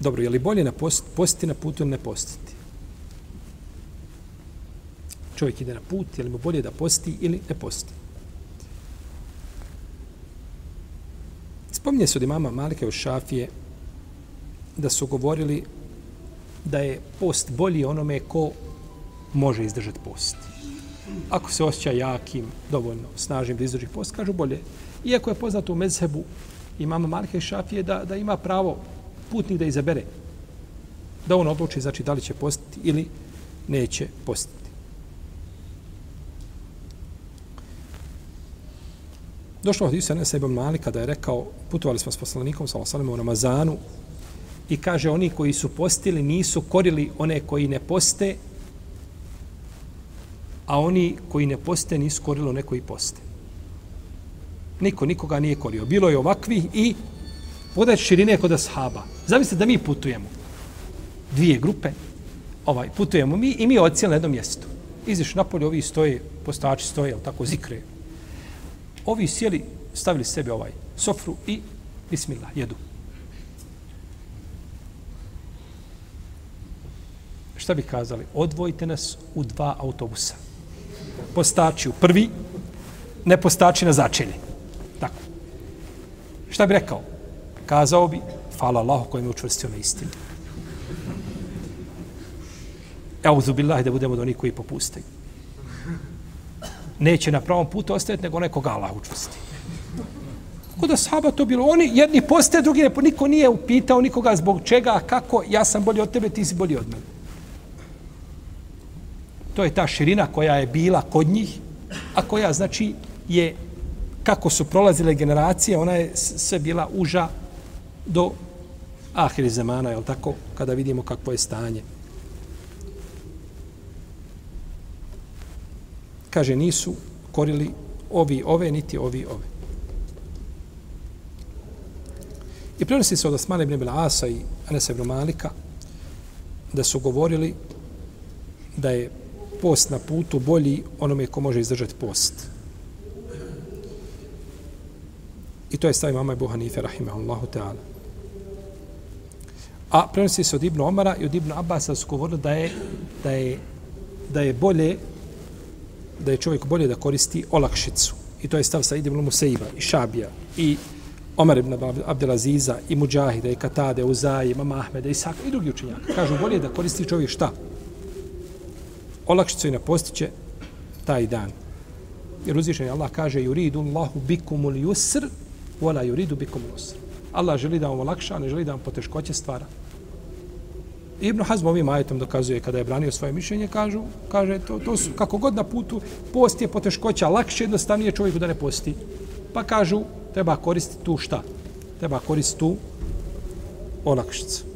Dobro, je li bolje na post, postiti na putu ili ne postiti? Čovjek ide na put, je li mu bolje da posti ili ne posti? Spominje se od imama Malike u Šafije da su govorili da je post bolji onome ko može izdržati post. Ako se osjeća jakim, dovoljno snažnim da izdrži post, kažu bolje. Iako je poznato u mezhebu imama Malike i Šafije da, da ima pravo putnik da izabere. Da on odluči, znači, da li će postiti ili neće postiti. Došlo od Isusa Sebe ibn Malika da je rekao, putovali smo s poslanikom, sa Osanem u Ramazanu, i kaže, oni koji su postili nisu korili one koji ne poste, a oni koji ne poste nisu korili one koji poste. Niko nikoga nije korio. Bilo je ovakvi i podać širine kod ashaba. Zamislite da mi putujemo. Dvije grupe. Ovaj, putujemo mi i mi ocijeli na jednom mjestu. Iziš napolje, ovi stoje, postači stoje, tako zikre. Ovi sjeli, stavili sebe ovaj sofru i bismillah, jedu. Šta bi kazali? Odvojite nas u dva autobusa. Postači u prvi, ne postači na začelje. Tako. Šta bi rekao? Kazao bi, hvala Allahu koji me učvrstio na istinu. Euzu billahi da budemo do onih koji popustaju. Neće na pravom putu ostaviti, nego nekog Allah učvrsti. Kako da sahaba to bilo? Oni jedni poste, drugi ne, niko nije upitao nikoga zbog čega, kako, ja sam bolji od tebe, ti si bolji od mene. To je ta širina koja je bila kod njih, a koja znači je kako su prolazile generacije, ona je sve bila uža do ahiri zemana, je tako, kada vidimo kakvo je stanje. Kaže, nisu korili ovi ove, niti ovi ove. I prenosi se od Osmane ibn Asa i Anasa ibn Malika da su govorili da je post na putu bolji onome ko može izdržati post. I to je stav mama Ebu Hanife, rahimahullahu ta'ala. A prenosi se od Ibnu Omara i od Ibnu Abasa su govorili da je, da je, da je bolje da je čovjek bolje da koristi olakšicu. I to je stav sa Ibnu Museiba i Šabija i Omar ibn Abdelaziza i Mujahida i Katade, Uzaji, Mama Ahmeda i Saka i drugi učenjaka. Kažu bolje da koristi čovjek šta? olakšicu i napostiće taj dan. Jer uzvišen je Allah kaže yuridu Allahu bikumul yusr wala yuridu bikum usr. Allah želi da vam olakša, ne želi da vam poteškoće stvara. Ibn Hazm ovim ajetom dokazuje kada je branio svoje mišljenje, kažu, kaže to, to su kako god na putu post je poteškoća, lakše jednostavnije čovjeku da ne posti. Pa kažu treba koristiti tu šta? Treba koristiti tu olakšicu.